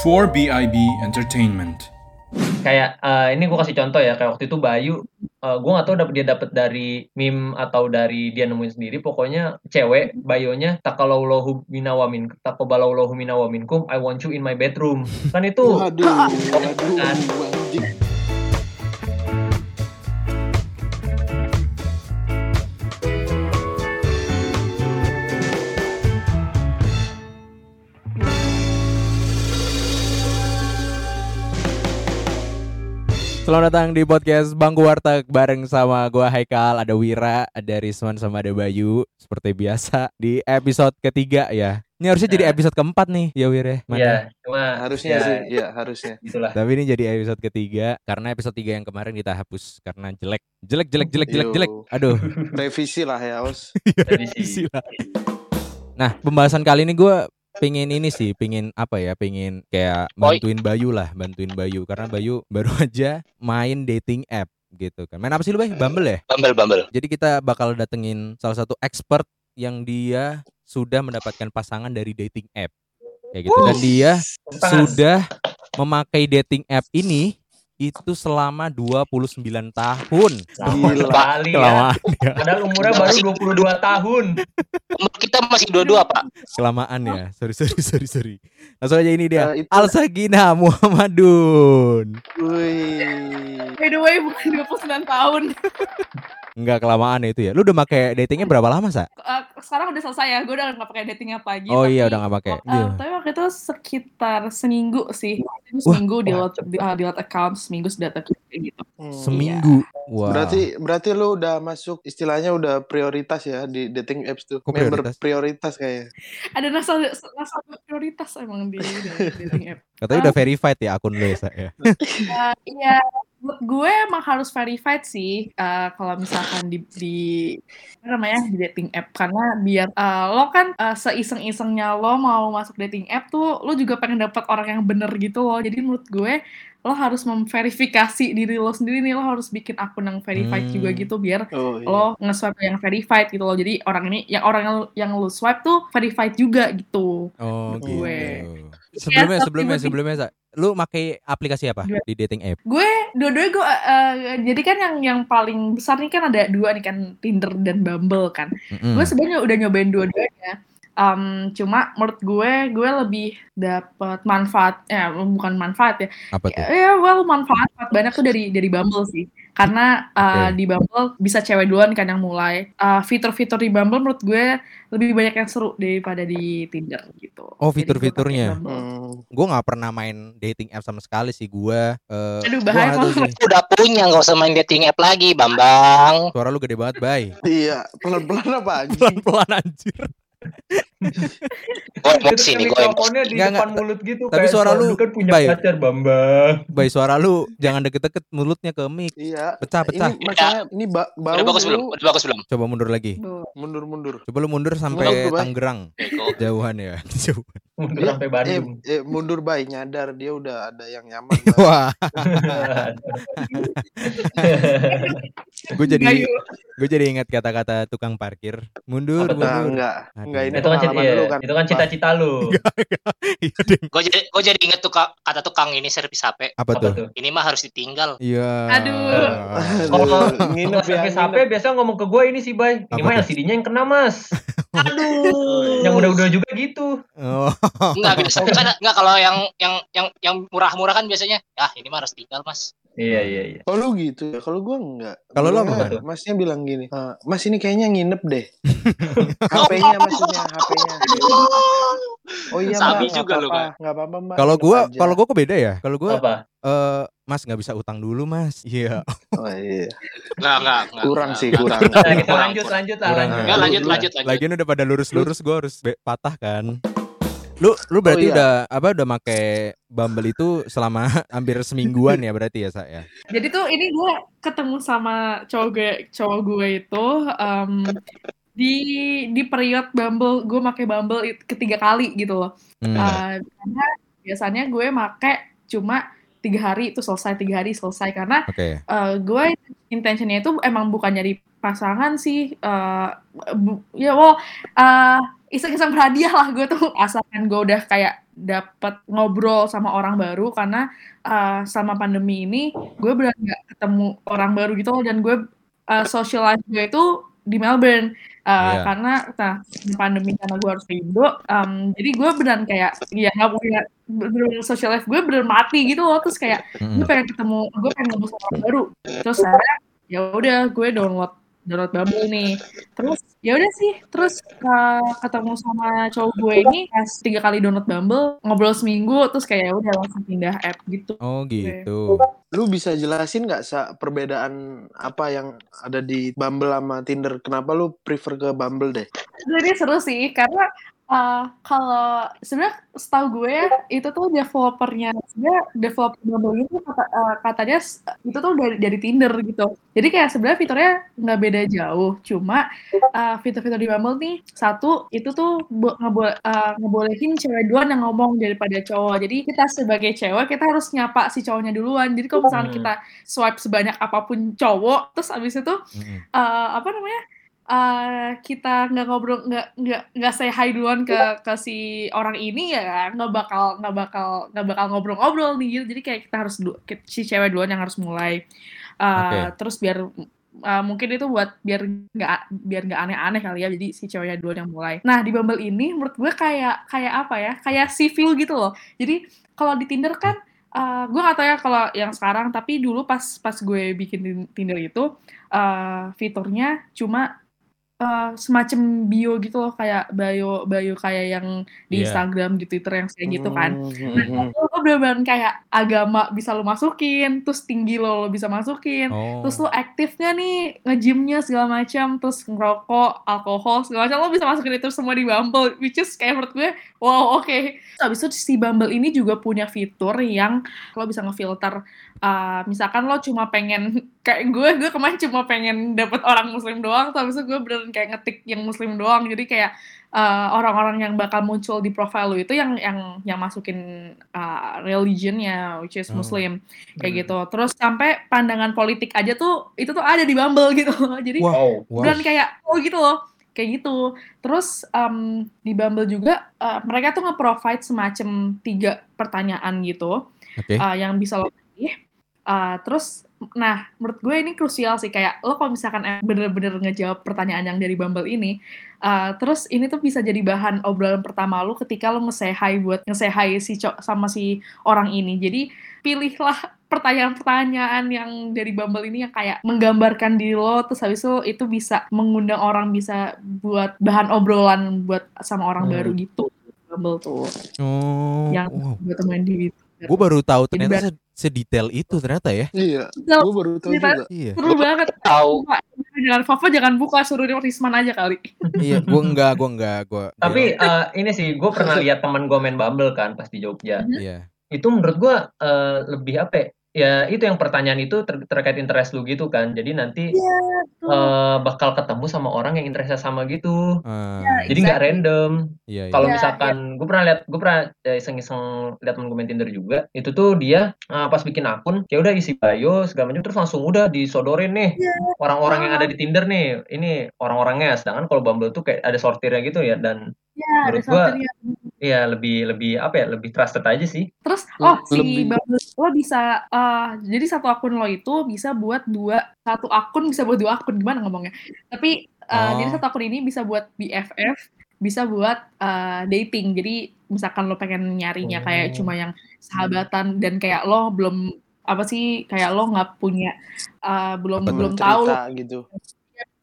for BIB Entertainment. Kayak eh, ini gue kasih contoh ya kayak waktu itu Bayu eh, gue nggak tahu dapet dia dapat dari meme atau dari dia nemuin sendiri pokoknya cewek bayonya takalaulahu minawamin takobalaulahu minawaminkum I want you in my bedroom kan itu Waduh, waduh, Kan. anjing. Selamat datang di podcast Bangku Warteg bareng sama gua Haikal, ada Wira, ada Risman sama ada Bayu seperti biasa di episode ketiga ya. Ini harusnya jadi Nah. episode keempat nih ya Wir ya. Mana? ya cuma Harusnya ya, sih, iya harusnya. itulah Tapi ini jadi episode ketiga karena episode tiga yang kemarin kita hapus karena jelek. Jelek jelek jelek jelek jelek. Aduh. Revisi lah ya, Os. Revisi. Sila. Nah, pembahasan kali ini gua pingin ini sih, pingin apa ya, pingin kayak bantuin Bayu lah, bantuin Bayu karena Bayu baru aja main dating app gitu kan. Main apa sih lu, Bay? Bumble ya? Bumble, Bumble. Jadi kita bakal datengin salah satu expert yang dia sudah mendapatkan pasangan dari dating app. Kayak gitu. Dan dia sudah memakai dating app ini itu selama 29 tahun. Gila. sekali ya ya. padahal umurnya baru 22 tahun Umur kita masih dua-dua, Pak. Kelamaan ya. Sorry sorry sorry sorry. Langsung aja ini dia. Eh, itu- Al Sagina Muhammadun. Wih. By the way bukan 29 tahun. Enggak kelamaan ya itu ya. Lu udah pakai datingnya berapa lama, Sa? Eh, sekarang udah selesai ya. Gue udah gak pakai dating apa lagi. Oh tapi- iya, udah nggak pakai. Eh, Iya. Tapi waktu itu sekitar seminggu sih. Seminggu di load di, ah, di load account, seminggu sudah kayak gitu. Hmm. Seminggu. Wah. Berarti berarti lu udah masuk istilahnya udah prioritas ya di dating apps tuh. Kok Member prioritas? prioritas kayak. Ada nasa nasa prioritas emang di, di dating app. Katanya udah verified ya akun lu ya, Sa, ya. Eh, Iya, gue emang harus verified sih eh, kalau misalkan di, di apa namanya di dating app karena biar eh, lo kan eh, seiseng-isengnya lo mau masuk dating app tuh lo juga pengen dapat orang yang bener gitu loh. Jadi menurut gue lo harus memverifikasi diri lo sendiri nih lo harus bikin akun yang verified Hmm. juga gitu biar Oh iya. lo nge-swipe yang verified gitu loh. Jadi orang ini yang orang yang, yang lo swipe tuh verified juga gitu. Oh gitu. Gue. Sebelumnya Iya, sebelumnya tapi- sebelumnya Sa, lu pakai aplikasi apa di dating app? gue dua-duanya gue eh, jadi kan yang yang paling besar nih kan ada dua nih kan Tinder dan Bumble kan Mm-mm. gue sebenarnya udah nyobain dua-duanya Em, cuma menurut gue gue lebih dapat manfaat ya bukan manfaat ya apa tuh? ya well manfaat banyak tuh dari dari Bumble sih karena eh, Oke. di Bumble bisa cewek duluan kan yang mulai Eh, fitur-fitur di Bumble menurut gue lebih banyak yang seru daripada di Tinder gitu Oh, fitur-fiturnya. Hmm. Gue nggak pernah main dating app sama sekali sih gue. eh Aduh, gua bahaya sih. Udah punya, nggak usah main dating app lagi, Bambang. Suara lu gede banget, bay. Iya, pelan-pelan apa? Pelan-pelan anjir. Gue emosi nih, gue mikrofonnya di depan mulut gitu Tapi kayak suara lu kan punya baik. pacar Bambang Bay, suara lu jangan deket-deket mulutnya ke mic. Iya. Pecah, pecah. Ini masalahnya ini ba bau Udah bagus belum? lu Udah bagus belum? Coba mundur lagi. Tuh. mundur-mundur. Coba lu mundur sampai Mundur, Bay. Tanggerang. Jauhan ya. Jauhan. Mundur sampai Eh, Bandung eh, mundur baik nyadar dia udah ada yang nyaman. Wah, gue jadi gue jadi ingat kata-kata tukang parkir. Mundur, Apa mundur. enggak. Aduh. Enggak ini itu kan cita, lu kan. itu kan cita-cita lu Iya. Gue jadi, gue jadi inget tuh Kak, kata tukang ini servis HP. Apa apa tuh? tuh Ini mah harus ditinggal. Iya. Aduh. Kalau nginep ya. servis HP biasa ngomong ke gue ini sih bay ini mah yang tuh? CD-nya yang kena mas Aduh. yang udah-udah juga gitu Oh. Enggak biasa. Kan enggak kalau yang yang yang yang murah-murah kan biasanya, ah ini mah harus tinggal, Mas. iya iya iya Oh lu gitu ya? Kalau gua enggak. Kalau lu Gua apa? Masnya bilang gini, "Eh, Mas ini kayaknya nginep deh. HP-nya maksudnya, HP-nya. Oh iya, Sabi Mbak, juga nggak lu, apa-apa, Mbak. nggak apa-apa, Mbak. Kalau gua aja." kalau gua kok beda ya. Kalau gua apa eh Mas nggak bisa utang dulu, Mas. Iya. Oh iya. Enggak, enggak, enggak. Kurang sih, kurang. Kita Kurang, lanjut lanjut lah Kurang. lanjut. Enggak, lanjut, lanjut, lanjut. Lagian udah pada lurus-lurus, gua harus be- patah kan. Lu lu berarti iya. udah apa udah make Bumble itu selama hampir semingguan ya berarti ya, saya. Jadi tuh ini gue ketemu sama cowok gue, cowok gue itu em, di di period Bumble gue pakai Bumble ketiga kali gitu loh. Hmm. Eh, karena biasanya gue make cuma tiga hari itu selesai tiga hari selesai. Karena Oke. eh, gue intentionnya itu emang bukan nyari pasangan sih eh, bu- ya well eh, iseng-iseng berhadiah lah gue tuh. Asalkan gue udah kayak dapat ngobrol sama orang baru karena uh, sama pandemi ini gue benar nggak ketemu orang baru gitu loh. Dan gue uh, socialize gue itu di Melbourne uh, Iya. karena nah pandemi karena gue harus ke Indo um, jadi gue beneran kayak ya nggak punya bener social life gue bener mati gitu loh terus kayak gue Mm-mm. pengen ketemu gue pengen ngobrol sama orang baru terus akhirnya ya udah gue download download Bumble nih terus ya udah sih terus uh, ketemu sama cowok gue ini pas tiga kali download Bumble ngobrol seminggu terus kayak ya udah langsung pindah app gitu Oh gitu. Lu bisa jelasin nggak sa perbedaan apa yang ada di Bumble sama Tinder? Kenapa lu prefer ke Bumble deh? Jadi seru sih karena uh, kalau sebenarnya setahu gue ya, itu tuh developernya sebenarnya developer Bumble itu kata, uh, katanya itu tuh dari dari Tinder gitu. Jadi kayak sebenarnya fiturnya nggak beda jauh, cuma uh, fitur-fitur di Bumble nih satu itu tuh bo- ngebo- uh, ngebolehin cewek duluan yang ngomong daripada cowok. Jadi kita sebagai cewek kita harus nyapa si cowoknya duluan. Jadi kalau misalkan Hmm. kita swipe sebanyak apa pun cowok, terus abis itu eh apa namanya eh kita nggak ngobrol nggak nggak nggak say hi duluan ke ke si orang ini ya kan, nggak bakal nggak bakal nggak bakal ngobrol-ngobrol nih gitu. jadi kayak kita harus du- si cewek duluan yang harus mulai. Eh, Oke. terus biar eh, mungkin itu buat biar nggak biar nggak aneh-aneh kali ya. Jadi si ceweknya duluan yang mulai. Nah di Bumble ini menurut gue kayak kayak apa ya? Kayak civil gitu loh. Jadi kalau di Tinder kan eh, gue nggak tahu ya kalau yang sekarang. Tapi dulu pas pas gue bikin Tinder itu eh, fiturnya cuma eh, semacam bio gitu loh kayak bio bio kayak yang di Iya. Instagram di Twitter yang kayak gitu kan Hmm, Nah, lo bener-bener kayak agama bisa lo masukin, terus tinggi lo, lo bisa masukin, Oh. terus lo aktifnya nih ngejimnya segala macam, terus ngerokok, alkohol segala macam, lo bisa masukin itu semua di Bumble, which is kayak menurut gue, wow oke. Terus Habis itu si Bumble ini juga punya fitur yang lo bisa ngefilter, uh, misalkan lo cuma pengen kayak gue, gue kemarin cuma pengen dapet orang muslim doang, terus habis itu gue beneran kayak ngetik yang muslim doang, jadi kayak uh, orang-orang yang bakal muncul di profile lo itu yang yang yang masukin uh, religionnya which is Oh. muslim kayak Hmm. gitu terus sampai pandangan politik aja tuh itu tuh ada di Bumble gitu jadi. Wow. Wow. dan kayak oh gitu loh kayak gitu terus em, di Bumble juga eh, mereka tuh nge-provide semacam tiga pertanyaan gitu Oke. uh, yang bisa lo pilih. Uh, terus, nah menurut gue ini krusial sih kayak lo kalau misalkan bener-bener ngejawab pertanyaan yang dari Bumble ini, uh, terus ini tuh bisa jadi bahan obrolan pertama lo ketika lo nge-say hi buat nge-say hi si co- sama si orang ini. Jadi pilihlah pertanyaan-pertanyaan yang dari Bumble ini yang kayak menggambarkan diri lo, terus habis itu itu bisa mengundang orang bisa buat bahan obrolan buat sama orang Hmm. baru gitu. Bumble tuh Oh. yang wow. gue temuin di Gue baru tahu ternyata se- sedetail itu ternyata ya. Iya, gue baru tahu juga. Iya. Seru banget. Tahu. Jangan Fafa jangan buka, suruh Risman aja kali. iya, gua enggak, gua enggak, gua. Tapi eh, ini sih, gue pernah lihat teman gue main Bumble kan pas di Jogja. iya. Itu menurut gue eh, lebih apa ya? Ya itu yang pertanyaan itu ter- terkait interest lu gitu kan. Jadi nanti eh, bakal ketemu sama orang yang interestnya sama gitu. Eh, Jadi nggak Exactly. random. iya, iya. Kalau Iya, misalkan gue pernah lihat, gue pernah eh, iseng-iseng lihat temen gue main Tinder juga. Itu tuh dia eh, pas bikin akun, ya udah isi bio segala macam terus langsung udah disodorin nih orang-orang yang ada di Tinder nih. Ini orang-orangnya. Sedangkan kalau Bumble tuh kayak ada sortirnya gitu ya dan Ya, ada Menurut gua, sortirnya. Ya lebih lebih apa ya? Lebih trusted aja sih. Terus, oh si Lebih- Bumble lo bisa, eh, jadi satu akun lo itu bisa buat dua, satu akun bisa buat dua akun gimana ngomongnya? Tapi eh, Oh. jadi satu akun ini bisa buat BFF, bisa buat eh, dating. Jadi misalkan lo pengen nyarinya kayak Oh. cuma yang sahabatan dan kayak lo belum apa sih kayak lo nggak punya eh, belum belum tahu gitu.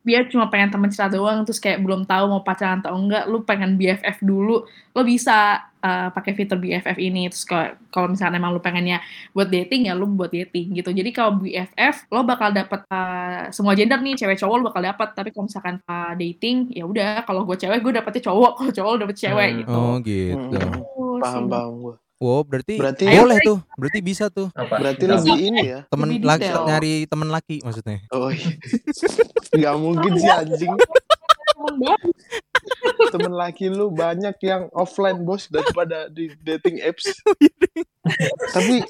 Dia cuma pengen temen cerita doang terus kayak belum tahu mau pacaran atau enggak lu pengen BFF dulu lo bisa uh, pakai fitur BFF ini terus kalau kalau misalnya emang lu pengennya buat dating ya lu buat dating gitu jadi kalau BFF lo bakal dapet uh, semua gender nih cewek cowok lo bakal dapet tapi kalau misalkan uh, dating ya udah kalau gue cewek gue dapetnya cowok kalau cowok lo dapet cewek Hmm. gitu Oh, gitu. Hmm. Paham paham gue. Wow, berarti, Berarti- boleh tuh. Berarti bisa tuh. Apa? Berarti Misal- lebih ini ya. Temen Lebih laki nyari temen laki maksudnya. Oh iya. Gak mungkin sih anjing. Temen laki lu banyak yang offline bos daripada di dating apps. Tapi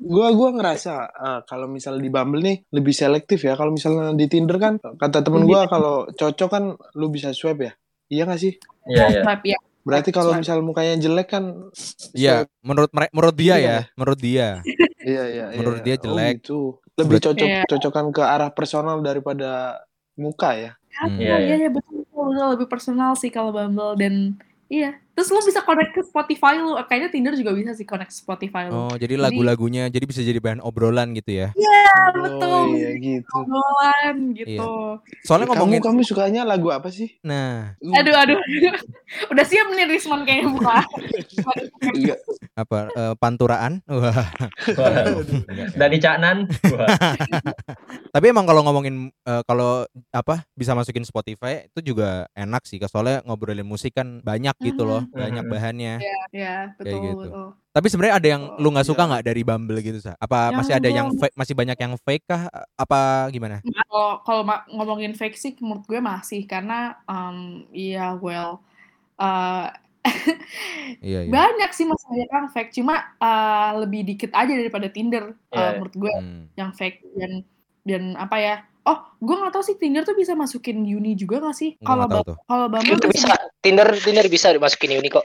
gua gua ngerasa ah, kalau misalnya di Bumble nih lebih selektif ya. Kalau misalnya di Tinder kan kata temen gua kalau cocok kan lu bisa swipe ya. Iya gak sih? Iya, iya. Swipe, ya. Berarti kalau misal mukanya jelek kan Iya, menurut menurut dia Iya. ya, menurut dia. Iya iya. Menurut iya. dia jelek. Oh, gitu. Lebih cocok Iya. cocokan ke arah personal daripada muka ya. Hmm. Iya, Iya, iya, iya, betul, betul, betul. Lebih personal sih kalau Bumble dan iya. Terus lu bisa connect ke Spotify lu. Kayaknya Tinder juga bisa sih connect ke Spotify lu. Oh, jadi lagu-lagunya jadi bisa jadi bahan obrolan gitu ya. Ah, Oh betul. iya gitu. Obrolan gitu. Soalnya kamu ngomongin kamu sukanya lagu apa sih? nah, Aduh, aduh. Udah siap nih Risman kayaknya buka. Enggak. apa eh, panturaan? Wah. Dani Caknan. Wah. Tapi emang kalau ngomongin eh, kalau apa bisa masukin Spotify itu juga enak sih. Soalnya ngobrolin musik kan banyak gitu loh, Mhm. Banyak bahannya. ya, betul, gitu. betul. Tapi sebenarnya ada yang lu nggak suka iya. nggak dari Bumble gitu, Sa? Apa Yang masih ada yang fake, masih banyak yang fake kah? Apa gimana? Kalau kalau ma- ngomongin fake sih menurut gue masih karena um, ya well uh, Iya, iya. banyak sih masih banyak yang fake cuma uh, lebih dikit aja daripada Tinder uh, Iya. menurut gue Hmm. yang fake dan dan apa ya oh gue nggak tahu sih Tinder tuh bisa masukin uni juga nggak sih kalau nggak kalau Bumble Itu bisa Tinder Tinder bisa dimasukin uni kok.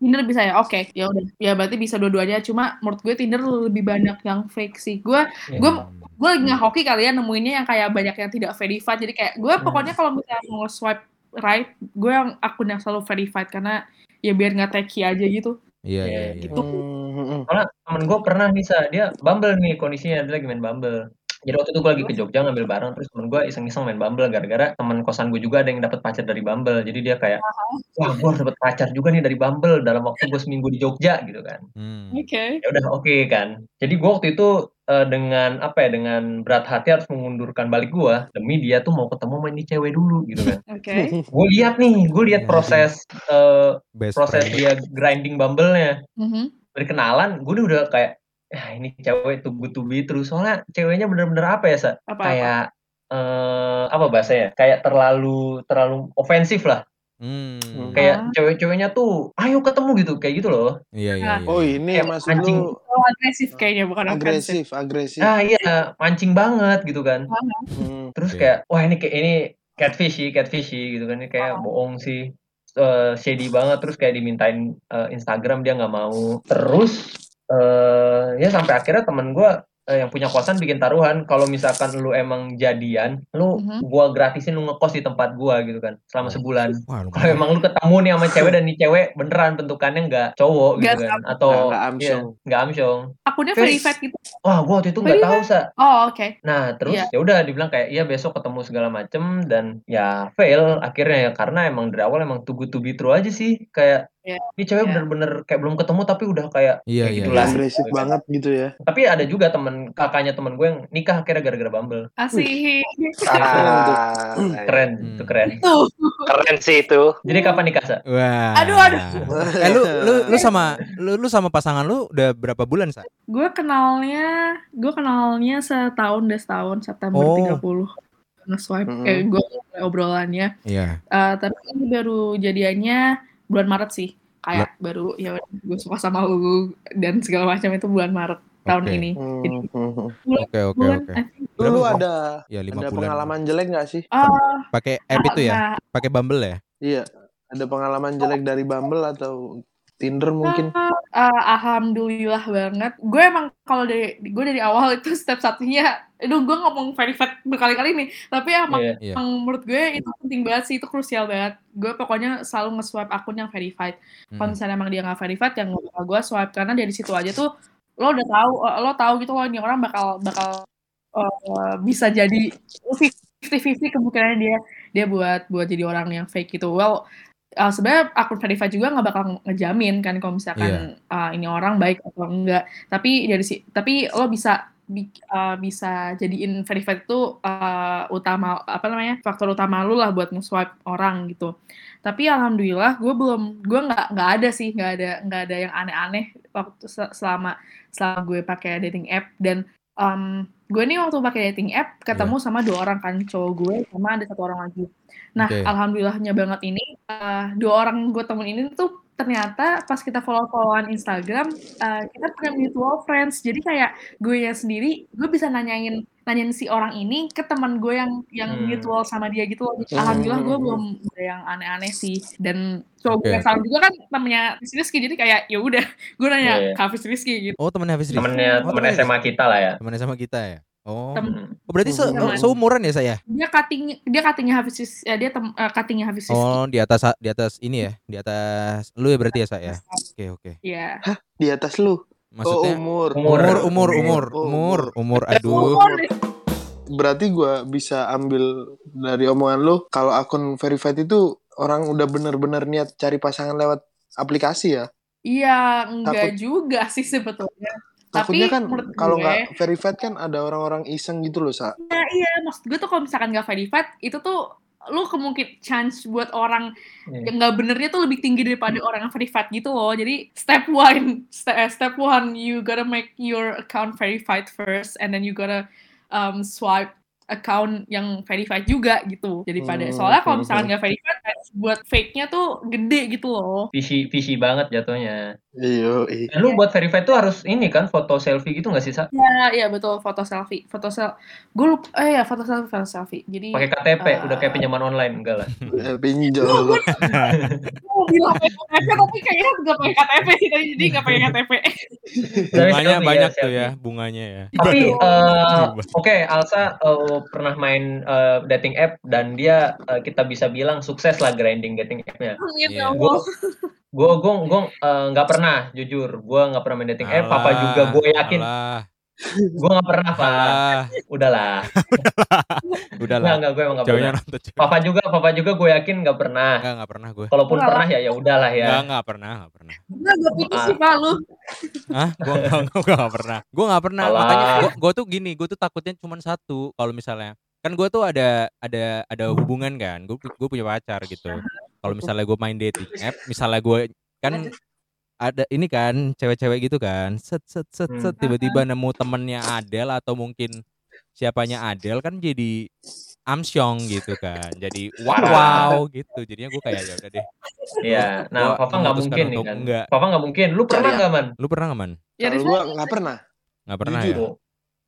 Tinder bisa ya oke ya udah ya berarti bisa dua-duanya cuma menurut gue Tinder lebih banyak yang fake sih gue gue gue lagi ngehoki kali ya nemuinnya yang kayak banyak yang tidak verified jadi kayak gue Hmm. pokoknya kalau misalnya mau swipe right gue yang akun yang selalu verified karena ya biar nggak techy aja gitu Iya, iya, Iya, iya. gitu. Hmm, hmm. Soalnya temen gue pernah nih, Sa, dia Bumble nih kondisinya, dia lagi main Bumble. Jadi waktu itu gue lagi ke Jogja ngambil barang, terus temen gue iseng-iseng main Bumble, gara-gara temen kosan gue juga ada yang dapat pacar dari Bumble. Jadi dia kayak, wah gue harus dapat pacar juga nih dari Bumble dalam waktu gue seminggu di Jogja gitu kan. Hmm. oke Ya udah oke kan. Jadi gue waktu itu eh, dengan apa ya, dengan berat hati harus mengundurkan balik gue demi dia tuh mau ketemu sama ini cewek dulu gitu kan. oke gue lihat nih, gue lihat Iya. proses eh, Best proses friend. dia grinding Bumble-nya. Mhm. dari kenalan gue udah kayak ya ini cewek tuh good to be terus. Soalnya ceweknya bener-bener apa ya sa? Apa kayak eh apa bahasanya? Kayak terlalu terlalu ofensif lah. Hmm. kayak Ah. cewek-ceweknya tuh ayo ketemu gitu kayak gitu loh. Iya, iya, iya. Oh ini Kayak maksud mancing. lu oh, agresif kayaknya bukan agresif agresif, agresif. ah iya mancing banget gitu kan. Hmm. terus Oke. kayak wah ini kayak ini catfish sih catfish sih gitu kan. Ini kayak bohong sih. Eh, shady banget. Terus kayak dimintain eh, Instagram dia nggak mau. Terus eh ya sampai akhirnya temen gua eh, yang punya kosan bikin taruhan. Kalau misalkan lu emang jadian lu Mhm. gua gratisin lu ngekos di tempat gua gitu kan selama Oh. sebulan. Wah, kalau emang lu ketemu nih sama cewek dan nih cewek beneran bentukannya nggak cowok gitu Nggak kan atau Nggak- nggak iya, amsyong. nggak amsyong. Akunnya verified gitu? wah gua waktu itu nggak tahu sa. Oh oke. Nah, terus Iya. ya udah dibilang kayak iya besok ketemu segala macem dan ya fail akhirnya ya karena emang dari awal emang good to be true aja sih. Kayak Iya. ini cewek Iya. bener-bener kayak belum ketemu tapi udah kayak Iya, kayak iya, gitulah. iya. agresif banget gitu ya. Tapi ada juga temen kakaknya temen gue yang nikah akhirnya gara-gara Bumble. asik Ah, Keren, Hmm. itu keren. tuh keren sih itu. Jadi kapan nikah, Sa? Wah. Aduh, aduh. Eh lu lu lu sama lu lu sama pasangan lu udah berapa bulan, Sa? gue kenalnya gue kenalnya setahun deh setahun September Oh. 30 nge-swipe Mm-mm. kayak gue obrolannya Iya. Eh, tapi ini baru jadiannya bulan Maret sih kayak baru ya gue suka sama lu dan segala macam itu bulan Maret tahun Oke. ini Hmm, hmm, hmm. Oke, oke, bulan oke. I think. Lu, lu Berapa? ada Ya, ada bulan. pengalaman jelek nggak sih? Ah, Pakai app itu ya? nah, Pakai Bumble ya? Iya. Ada pengalaman jelek dari Bumble atau Tinder mungkin? ah, alhamdulillah banget gue emang kalau dari gue dari awal itu step satunya aduh gue ngomong verified berkali-kali nih tapi emang Iya. Iya. Emang menurut gue itu penting banget sih, itu krusial banget. Gue pokoknya selalu nge-swipe akun yang verified. Kalau Mm. misalnya emang dia nggak verified, yang nggak bakal gue swipe karena dari situ aja tuh lo udah tahu, eh, lo tahu gitu loh ini orang bakal bakal eh, bisa jadi 50-50 kemungkinannya dia dia buat buat jadi orang yang fake gitu. Well, eh, sebenarnya akun verified juga nggak bakal ngejamin kan kalau misalkan eh, ini orang baik atau enggak. Tapi dari si tapi lo bisa bi- eh, bisa jadiin verified itu eh, utama apa namanya faktor utama lu lah buat nge-swipe orang gitu. Tapi alhamdulillah gue belum gue nggak nggak ada sih nggak ada nggak ada yang aneh-aneh waktu se- selama selama gue pakai dating app dan em, gue nih waktu pakai dating app ketemu sama dua orang kan cowok gue sama ada satu orang lagi. Nah Oke. alhamdulillahnya banget ini eh, dua orang gue temen ini tuh ternyata pas kita follow-followan Instagram, uh, kita punya mutual friends. Jadi kayak gue ya sendiri, gue bisa nanyain nanyain si orang ini ke teman gue yang yang Hmm. mutual sama dia gitu loh. Hmm. Alhamdulillah gue belum ada yang aneh-aneh sih. Dan cowok gue Oke, yang salah juga kan temennya Hafiz Rizky. Jadi kayak ya udah, gue nanya Iya. ke Hafiz Rizky gitu. Oh temen Hafiz Rizky. Temennya Oh, temen temennya- SMA kita lah ya. Temennya sama kita ya. Oh. Tem-. Oh, berarti se Temen. oh, seumuran ya saya? dia cutting dia cuttingnya Hafiz Rizky, ya, dia tem, uh, cuttingnya Hafiz Rizky. Oh, di atas di atas ini ya, di atas lu ya berarti ya saya. Oke, oke. Iya. Di atas lu. Maksudnya oh, umur. Umur. umur umur umur Umur. umur umur Eh, aduh. Umur. Berarti gua bisa ambil dari omongan lu kalau akun verified itu orang udah bener-bener niat cari pasangan lewat aplikasi ya. Iya, enggak Takut- juga sih sebetulnya. Takutnya Tapi kan kalau nggak verified kan ada orang-orang iseng gitu loh, Sa. Nah, iya, maksud gue tuh kalau misalkan nggak verified, itu tuh lu kemungkinan chance buat orang Iya. yang nggak benernya tuh lebih tinggi daripada orang yang verified gitu loh. Jadi step one, step, step one, you gotta make your account verified first, and then you gotta um, swipe account yang verified juga gitu. Jadi pada Hmm, soalnya kalau misalkan nggak verified, buat fake-nya tuh gede gitu loh. Visi visi banget jatuhnya. Iya, iya. Dan lu buat verify tuh harus ini kan foto selfie gitu nggak sih Sa? Ya, iya betul foto selfie, foto sel, gue lupa, eh ya foto selfie, foto selfie. Jadi Pakai KTP, Eh. udah kayak pinjaman online enggak lah. Eh, Pinjol mau bilang pakai KTP tapi kayaknya nggak pakai KTP sih tadi jadi nggak pakai KTP. Bunganya banyak ya, tuh selfie. ya, bunganya ya. Tapi eh, Coba. oke Alsa eh, pernah main eh, dating app dan dia eh, kita bisa bilang sukses lah grinding dating app-nya. Amin Iya. Gue gue gue eh, nggak pernah jujur, gue nggak pernah main dating app. Papa Alah, juga gue yakin, Alah, gue nggak pernah pak. alah, Udahlah, udah nggak nggak gue emang nggak pernah. Papa juga, papa juga gue yakin nggak pernah. Enggak, enggak pernah gue. Kalaupun Enggak pernah ya ya udahlah ya. Enggak, enggak pernah, enggak pernah. Enggak gak putus sih Pak lu. Hah? Gua enggak, enggak, gua enggak pernah. Gua enggak pernah. Alah. Makanya gua, gua tuh gini, gua tuh takutnya cuma satu kalau misalnya kan gua tuh ada ada ada hubungan kan. Gua pu- gua punya pacar gitu. Kalau misalnya gua main dating app, misalnya gua kan ada ini kan cewek-cewek gitu kan. Set set set Hmm. set tiba-tiba nemu temennya Adele atau mungkin siapanya Adele kan jadi Amsyong gitu kan. Jadi wow, wow gitu. Jadinya gua kayak ya udah deh. Iya. Nah, Gua papa nggak mungkin nih kan. enggak. Papa nggak mungkin. Lu pernah Cari nggak man? Lu pernah nggak man? Ya gua nggak pernah, Nggak pernah Jujur. ya?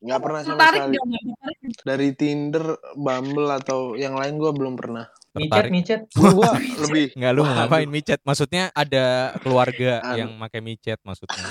Nggak pernah sama tertarik sekali. Dari Tinder, Bumble atau yang lain gua belum pernah. Micet, Tertarik? micet. Gua, gua lebih Nggak lu mau ngapain micet? Maksudnya ada keluarga yang pakai micet maksudnya.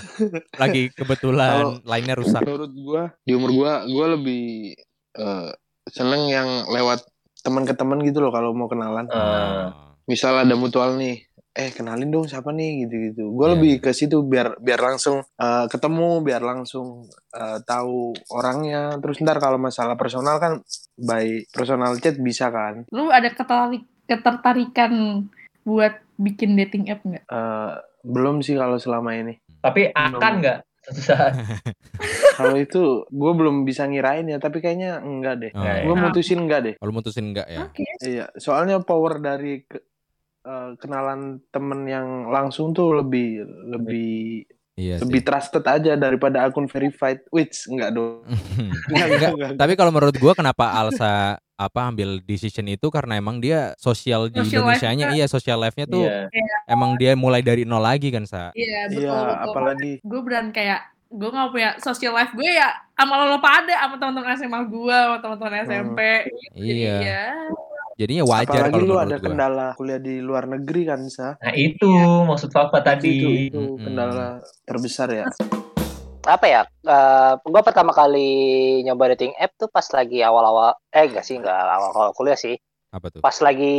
Lagi kebetulan lainnya rusak. menurut gua di umur gua gua lebih eh, seneng yang lewat teman ke teman gitu loh kalau mau kenalan. Oh. Misal ada mutual nih, eh kenalin dong siapa nih gitu-gitu. Gue Iya, lebih ke situ biar biar langsung eh, ketemu, biar langsung eh, tahu orangnya. Terus ntar kalau masalah personal kan by personal chat bisa kan. Lu ada ketertarik, ketertarikan buat bikin dating app nggak? Eh, belum sih kalau selama ini. Tapi akan nggak suatu saat? Kalau itu gue belum bisa ngirain ya, tapi kayaknya enggak deh. Oh. Nggak ya? Gue mutusin enggak deh. Kalau mutusin enggak ya? Oke. Iya, soalnya power dari eh, kenalan temen yang langsung tuh lebih lebih Iya sih. lebih trusted aja daripada akun verified. Which enggak dong. Enggak, Enggak. enggak. Tapi kalau menurut gua kenapa Alsa apa ambil decision itu karena emang dia sosial di Social Indonesianya iya social life-nya tuh Iya. emang dia mulai dari nol lagi kan sa. Iya betul. Iya, betul. apalagi gue beran kayak gue nggak punya social life gue ya sama lo pada sama teman-teman SMA gue sama teman-teman SMP gitu. Jadi Iya. ya Jadinya wajar apalagi kalau lu ada gua. kendala kuliah di luar negeri kan, Sa. Nah itu maksud papa Itu tadi. itu Mm-mm. kendala terbesar ya. apa ya eh gue pertama kali nyoba dating app tuh pas lagi awal-awal eh enggak sih enggak awal-awal kuliah sih Apa tuh? pas lagi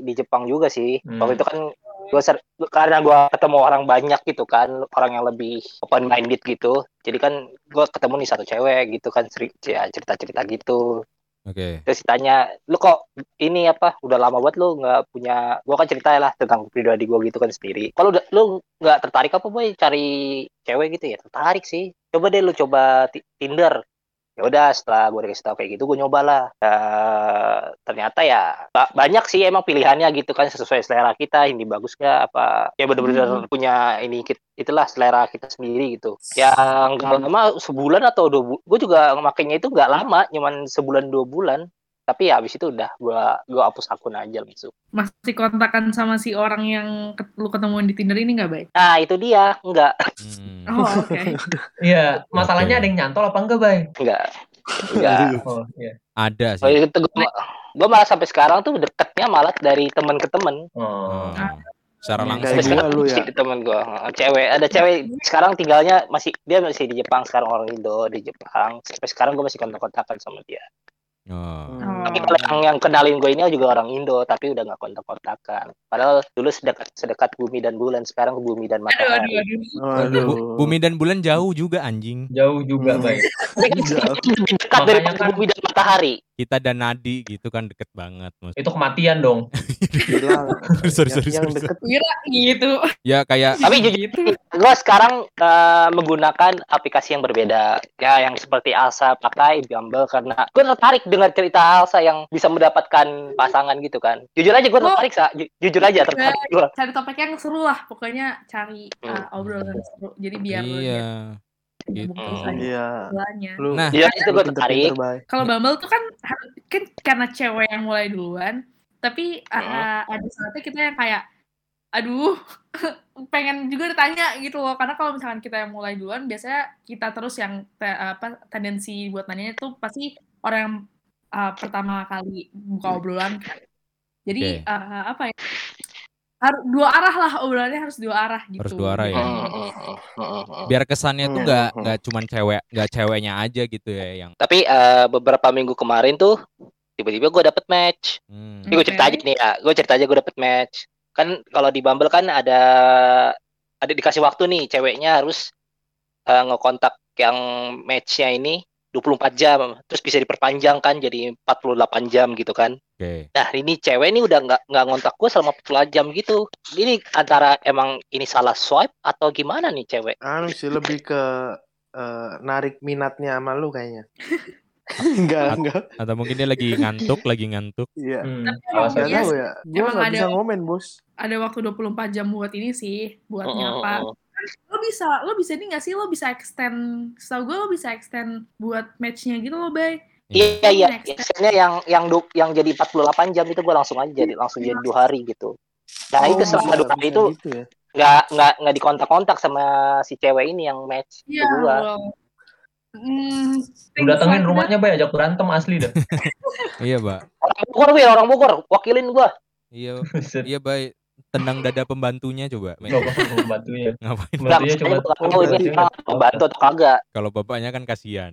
di Jepang juga sih Hmm. waktu itu kan gue karena gue ketemu orang banyak gitu kan orang yang lebih open minded gitu jadi kan gue ketemu nih satu cewek gitu kan ceri- ya, cerita-cerita gitu Oke. terus ditanya lu kok ini apa udah lama banget lu nggak punya gue kan cerita lah tentang pribadi gue gitu kan sendiri. Kalau udah lu nggak tertarik apa boy? Cari cewek gitu ya? Tertarik sih. Coba deh lu coba Ti- Tinder ya udah setelah gue dikasih tahu kayak gitu gue nyoba lah Eh, ternyata ya ba- banyak sih emang pilihannya gitu kan sesuai selera kita ini bagus nggak apa ya bener-bener punya ini itulah selera kita sendiri gitu. Yang nggak lama sebulan atau dua bulan gue juga makainya itu nggak lama cuman sebulan dua bulan tapi ya abis itu udah gua gua hapus akun aja langsung Masih kontakan sama si orang yang lu ketemuan di Tinder ini nggak baik? nah itu dia enggak Hmm. Oh oke. Iya, masalahnya ada yang nyantol apa enggak, Bay? enggak enggak Oh, iya. Ada Oh, sih. itu gua, gua malah sampai sekarang tuh deketnya malah dari teman ke teman Oh. Oh. Secara Kayak langsung. sekarang lu ya. masih teman gua cewek ada cewek sekarang tinggalnya masih dia masih di Jepang sekarang orang Indo di Jepang sampai sekarang gua masih kontak-kontakan sama dia Oh. Oh. Tapi kalau yang, yang kenalin gue ini juga orang Indo, tapi udah nggak kontak-kontakan. Padahal dulu sedekat sedekat bumi dan bulan, sekarang bumi dan Aduh aduh matahari. aduh. Waduh. Bu- bumi dan bulan jauh juga anjing. Jauh juga, Hmm. Bay. Tapi kan Jauh. lebih dekat dari kan- bumi dan matahari. Kita dan Nadi gitu kan deket banget. Mas. Itu kematian dong. Bilang Sorry, yang, sorry, yang sorry, deket Kira gitu. Ya kayak Tapi jujur, gitu. gue sekarang eh, menggunakan aplikasi yang berbeda. Ya, yang seperti Alsa pakai Bumble karena gue tertarik dengan cerita Alsa yang bisa mendapatkan pasangan gitu kan. Jujur aja gue Oh. tertarik, Sa. Ju- jujur aja tertarik gue. Cari topik yang seru lah. Pokoknya cari uh, obrolan seru. Jadi biar iya. ya gitu. aja Iya. Lu Nah. Iya, itu gue tertarik. Kalau Bumble tuh kan kan karena cewek yang mulai duluan, tapi uh, Hmm. ada saatnya kita yang kayak aduh pengen juga ditanya gitu loh karena kalau misalkan kita yang mulai duluan biasanya kita terus yang te- apa tendensi buat nanyanya tuh pasti orang yang uh, pertama kali buka obrolan kan. Jadi Oke. uh, apa ya harus dua arah lah obrolannya harus dua arah gitu. Harus dua arah ya. Hmm, hmm, hmm. Biar kesannya tuh Hmm, nggak hmm. nggak cuman cewek, nggak ceweknya aja gitu ya yang. Tapi eh, beberapa minggu kemarin tuh tiba-tiba gue dapet match. Hmm. Ini gue cerita aja nih ya, gue cerita aja gue dapet match. Kan kalau di Bumble kan ada ada dikasih waktu nih, ceweknya harus eh, ngekontak yang matchnya ini 24 jam, terus bisa diperpanjang kan jadi 48 jam gitu kan. Oke. Nah ini cewek ini udah nggak nggak ngontak gue selama 48 jam gitu. Ini antara emang ini salah swipe atau gimana nih cewek? Anu sih lebih ke eh, narik minatnya sama lu kayaknya. enggak, enggak. Atau mungkin dia lagi ngantuk, lagi ngantuk. Iya. Hmm. Tapi ya. Nggak ada bisa ngomen, Bos. ada waktu 24 jam buat ini sih, buat Mm, nyapa. mm, mm. Lo bisa lo bisa ini gak sih lo bisa extend setahu gue lo bisa extend buat matchnya gitu loh bay Iya iya, biasanya yang yang du- yang jadi 48 jam itu gue langsung aja jadi langsung jadi dua hari gitu. Nah itu selama dua hari itu gitu ya. nggak nggak nggak dikontak-kontak sama si cewek ini yang match iya ke gua. well, hmm, Lu datengin things like rumahnya, Bay, ajak berantem asli dah. Iya, Mbak. Orang Bogor, Wir, orang Bogor, wakilin gua. Iya, iya, baik. Tendang dada pembantunya coba. Apa-apa pembantunya. Ngapain? Pembantunya nggak tahu ini membantu atau kagak. Kalau bapaknya kan kasihan.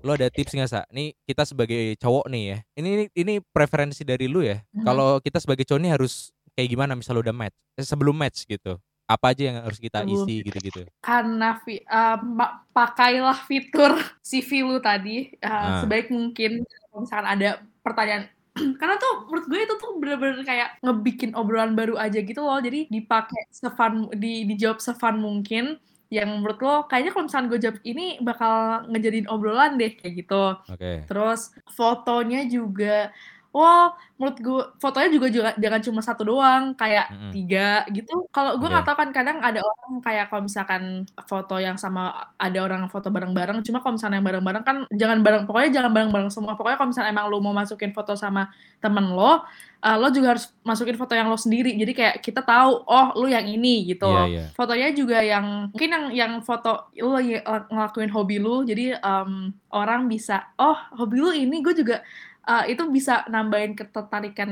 Lo ada tips nggak sa? Nih kita sebagai cowok nih ya. Ini ini, ini preferensi dari lu ya. Mhm. Kalau kita sebagai cowok nih harus kayak gimana? Misal udah match, eh, sebelum match gitu. Apa aja yang harus kita Sebelum- isi gitu-gitu? karena fi- uh, ma- pakailah fitur CV lu tadi uh, Ah. sebaik mungkin kalau misalkan ada pertanyaan karena tuh menurut gue itu tuh bener-bener kayak ngebikin obrolan baru aja gitu loh. Jadi dipakai sefun di dijawab sefun mungkin. Yang menurut lo kayaknya kalau misalkan gue jawab ini bakal ngejadiin obrolan deh kayak gitu. Oke. Terus fotonya juga, wah menurut gue fotonya juga juga jangan cuma satu doang, kayak Mm-mm. tiga gitu. Kalau gue nggak tahu kan kadang ada orang kayak kalau misalkan foto yang sama ada orang foto bareng-bareng, cuma kalau misalnya yang bareng-bareng kan jangan bareng, pokoknya jangan bareng-bareng semua. Pokoknya kalau misalnya emang lo mau masukin foto sama temen lo, eh, lo juga harus masukin foto yang lo sendiri. Jadi kayak kita tahu, oh lu yang ini gitu. Iya, iya. Fotonya juga yang mungkin yang yang foto lu lagi eh, ngelakuin hobi lu, jadi em, orang bisa, oh hobi lu ini, gue juga eh, itu bisa nambahin ketertarikan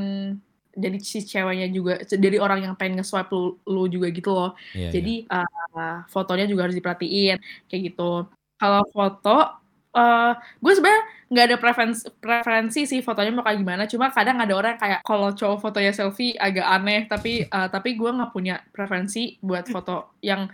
jadi si ceweknya juga, dari orang yang pengen nge-swipe lu, lu juga gitu loh. Iya, Jadi eh, fotonya juga harus diperhatiin kayak gitu. Kalau foto, eh gue sebenarnya nggak ada preferensi, preferensi sih fotonya mau kayak gimana. Cuma kadang ada orang kayak kalau cowok fotonya selfie agak aneh, tapi eh, tapi gue nggak punya preferensi buat foto yang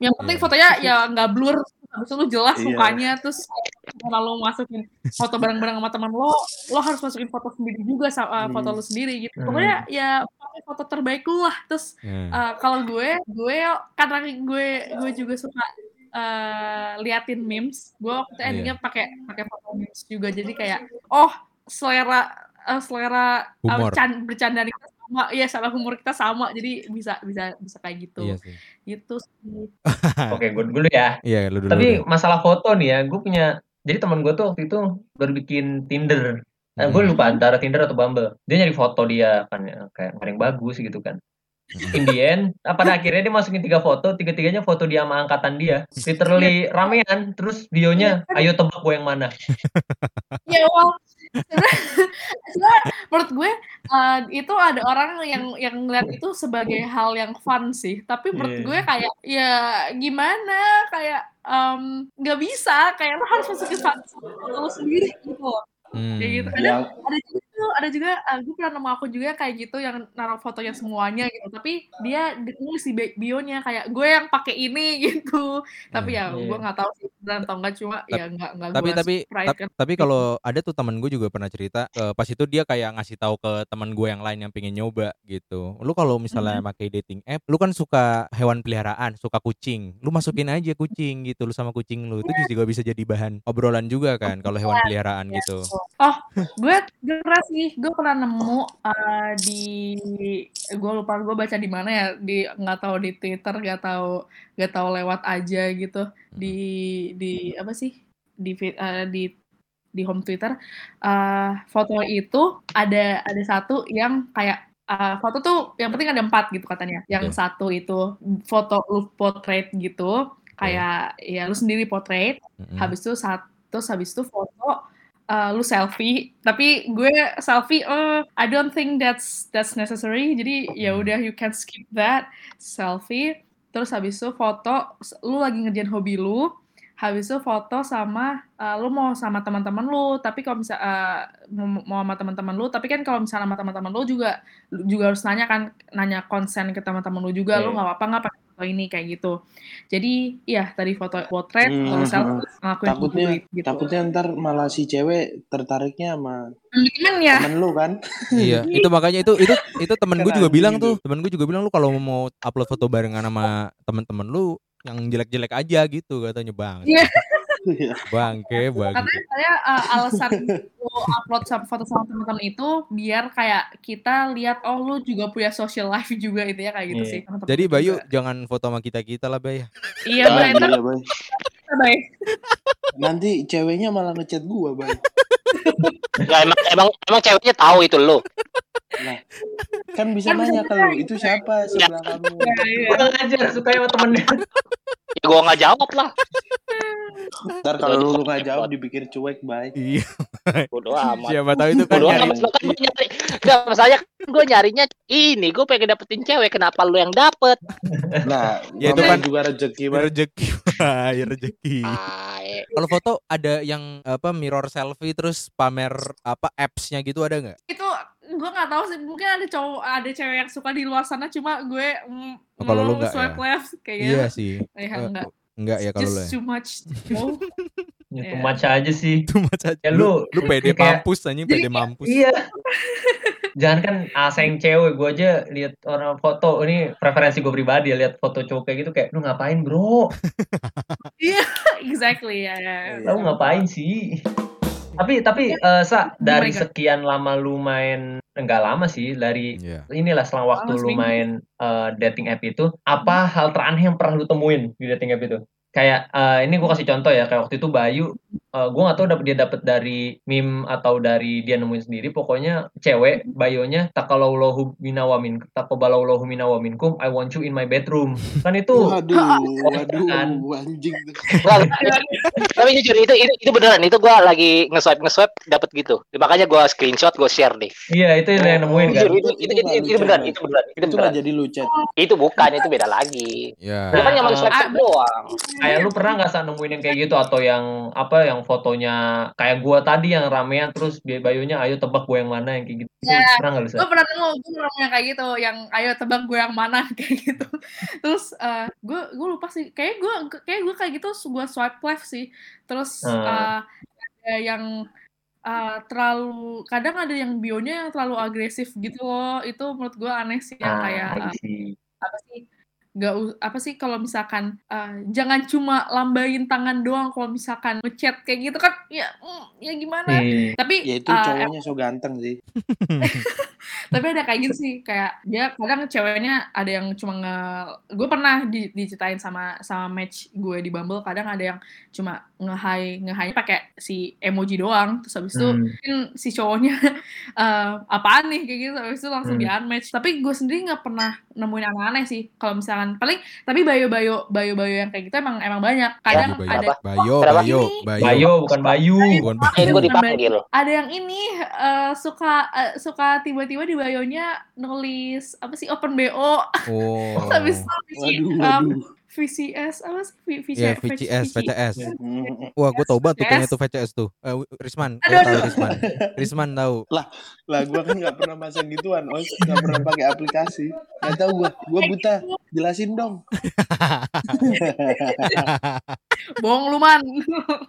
yang penting Iya. fotonya ya nggak blur, habis itu lu jelas Iya. mukanya, terus kalau lo masukin foto bareng-bareng sama teman lo, lo harus masukin foto sendiri juga sama Hmm. foto lo sendiri gitu. Hmm. Pokoknya ya pakai foto terbaik lu lah. Terus. Uh, kalau gue, gue karena gue gue juga suka uh, liatin memes. Gue waktu Iya. endingnya pakai pakai foto memes juga. Jadi kayak, oh selera uh, selera uh, can- bercanda kita sama, ya salah humor kita sama. Jadi bisa bisa bisa kayak gitu. Iya sih. Gitu sih. Oke, gue dulu ya. Iya, lu dulu. Tapi deh. masalah foto nih ya, gue punya jadi teman gue tuh waktu itu baru bikin Tinder. Eh, gue Hmm. lupa antara Tinder atau Bumble. Dia nyari foto dia kan ya, kayak yang bagus gitu kan. In the end, ah, pada akhirnya dia masukin tiga foto, tiga-tiganya foto dia sama angkatan dia. Literally ramean, terus bionya, ayo tebak gue yang mana. Ya sebenarnya sebenarnya menurut gue eh, itu ada orang yang yang ngeliat itu sebagai hal yang fun sih. Tapi menurut Iya. gue kayak ya gimana kayak em, nggak bisa kayak lo harus masukin foto lo sendiri gitu. Hmm. Kayak gitu. Kadang Yang ada juga tuh, ada juga eh, gue pernah nemu aku juga kayak gitu yang naruh fotonya semuanya gitu. Tapi dia nulis di bi- bionya kayak gue yang pakai ini gitu. Tapi ya Iya. gue nggak tahu sih benar atau enggak cuma ya nggak nggak tapi tapi kan. tapi kalau ada tuh temen gue juga pernah cerita eh, pas itu dia kayak ngasih tahu ke teman gue yang lain yang pengen nyoba gitu lu kalau misalnya pakai dating app lu kan suka hewan peliharaan suka kucing lu masukin aja kucing gitu lu sama kucing lu itu juga bisa jadi bahan obrolan juga kan kalau hewan peliharaan gitu Oh, gue pernah sih, gue pernah nemu eh, di gue lupa gue baca di mana ya, di nggak tahu di Twitter, nggak tahu nggak tahu lewat aja gitu di di apa sih di eh, di di home Twitter eh foto itu ada ada satu yang kayak eh, foto tuh yang penting ada empat gitu katanya. Yang Oke. satu itu foto lu portrait gitu, kayak ya lu sendiri portrait Mm-mm. habis itu terus habis itu foto uh, lu selfie tapi gue selfie eh I don't think that's that's necessary. Jadi ya Hmm. udah you can skip that selfie. Terus habis itu foto lu lagi ngerjain hobi lu habis itu foto sama uh, lu mau sama teman-teman lu. Tapi kalau bisa uh, mau, sama teman-teman lu tapi kan kalau misalnya sama teman-teman lu juga lu juga harus nanya kan nanya konsen ke teman-teman lu juga. Lu Iya. nggak apa-apa nggak pakai foto ini kayak gitu. Jadi ya tadi foto potret Hmm, hmm. selfie ngelakuin takutnya gitu. takutnya ntar malah si cewek tertariknya sama temen ya? temen lu kan? Iya itu makanya itu itu itu temen gue juga bilang tuh temen gue juga bilang lu kalau mau upload foto barengan sama temen-temen lu yang jelek-jelek aja gitu katanya bang. Iya. Bangke bangke katanya saya uh, alasan lu upload sama foto sama teman-teman itu biar kayak kita lihat oh lu juga punya social life juga itu ya kayak gitu Iya. sih jadi juga. Bayu jangan foto sama kita kita lah Bay iya bay iya, Bay. kita, bay nanti ceweknya malah ngechat gua bay Ya, emang, emang emang ceweknya tahu itu lo. Nah kan bisa Kan nanya ditanya. itu siapa sebelah kamu Iya, iya. Gue ngajar suka sama temennya. Ya gua nggak jawab lah. ntar kalau lu nggak jawab dipikir cuek bay iya Bodoh amat. siapa tahu itu kan Bodoh nyari amat. Lo kan gua nyari. Gak masalahnya gue nyarinya ini. Gue pengen dapetin cewek. Kenapa lu yang dapet? nah Ya, itu kan- juga rezeki rezeki Wah, ya rezeki kalau foto ada yang apa mirror selfie terus pamer apa appsnya gitu ada nggak itu gue nggak tahu sih mungkin ada cowok ada cewek yang suka di luar sana cuma gue mm, Oh, kalau lu mm, nggak swipe ya? left kayaknya iya sih Eh, Eh, enggak enggak ya kalau just lu ya too much oh. Ya, Iya. too much aja sih. itu macam Ya, lu lu- pede kayak- mampus anjing pede mampus Iya. Jangan kan asing cewek, gue aja lihat orang foto ini preferensi gue pribadi ya lihat foto cowok kayak gitu kayak lu ngapain bro? exactly ya ya Iya. Lu ngapain sih? Tapi tapi eh, sa dari my God. sekian lama lu main enggak lama sih dari Iya. inilah selang waktu Oh, lu main eh, dating app itu apa hal teraneh yang pernah lu temuin di dating app itu? Kayak eh, ini gue kasih contoh ya kayak waktu itu Bayu eh, gue nggak tahu dapet dia dapat dari meme atau dari dia nemuin sendiri pokoknya cewek bayonya takalaulahu minawamin takobalaulahu minawaminkum I want you in my bedroom kan itu waduh Kan. waduh anjing tuh. Nggak, tapi jujur itu itu, itu beneran. Itu gue lagi nge-swipe nge-swipe dapet gitu. Makanya gue screenshot gue share nih. iya itu yang nemuin kan itu itu itu, itu, itu beneran. Itu beneran. Itu beneran. jadi lu chat Itu bukan. Itu beda lagi. ya kan cuma Nah, swipe ah, doang. Kayak lu pernah nggak saat nemuin yang kayak gitu? Atau yang apa yang fotonya kayak gua tadi yang ramean terus bayunya ayo tebak gua yang mana yang kayak gitu. Ya, pernah nggak lu gue pernah nemu gue pernah yang kayak gitu yang ayo tebak gue yang mana kayak gitu. Terus eh, gue gue lupa sih. Kayak gue kayak gue kayak gitu gue swipe left sih. Terus Hmm. eh, ada yang eh, terlalu kadang ada yang bionya yang terlalu agresif gitu loh. Itu menurut gue aneh sih yang Ah, kayak see. apa sih nggak apa sih kalau misalkan eh, jangan cuma lambain tangan doang kalau misalkan ngechat kayak gitu kan ya mm, ya gimana Iya. tapi ya itu eh, cowoknya so ganteng sih tapi ada kayak gitu sih kayak dia kadang ceweknya ada yang cuma nge gue pernah di, diceritain sama sama match gue di Bumble kadang ada yang cuma nge-high nge pakai si emoji doang terus habis itu Hmm. mungkin si cowoknya eh, apaan nih kayak gitu habis itu langsung Hmm. di unmatch tapi gue sendiri nggak pernah nemuin aneh-aneh sih kalau misalkan paling tapi bayo-bayo bayo-bayo yang kayak gitu emang emang banyak kadang Bayo, ada Apa? Bayo, Kenapa? Bayo. Bayo bukan Bayu. Bukan gue dipanggil. ada yang ini eh, suka eh, suka tiba-tiba di bayonya nulis apa sih open bo Oh. habis VC, Waduh, um, waduh. VCS apa sih V- VC, Iya, VCS, VCS. Hmm. Wah, gue tau banget tuh kayaknya VCS. tuh VCS tuh. Eh, Risman, Aduh, tahu. Risman. Risman tahu. Lah gua kan nggak pernah masang gituan, Os. Nggak pernah pakai aplikasi. Nggak tahu gua. Gua buta. Jelasin dong. bohong lu man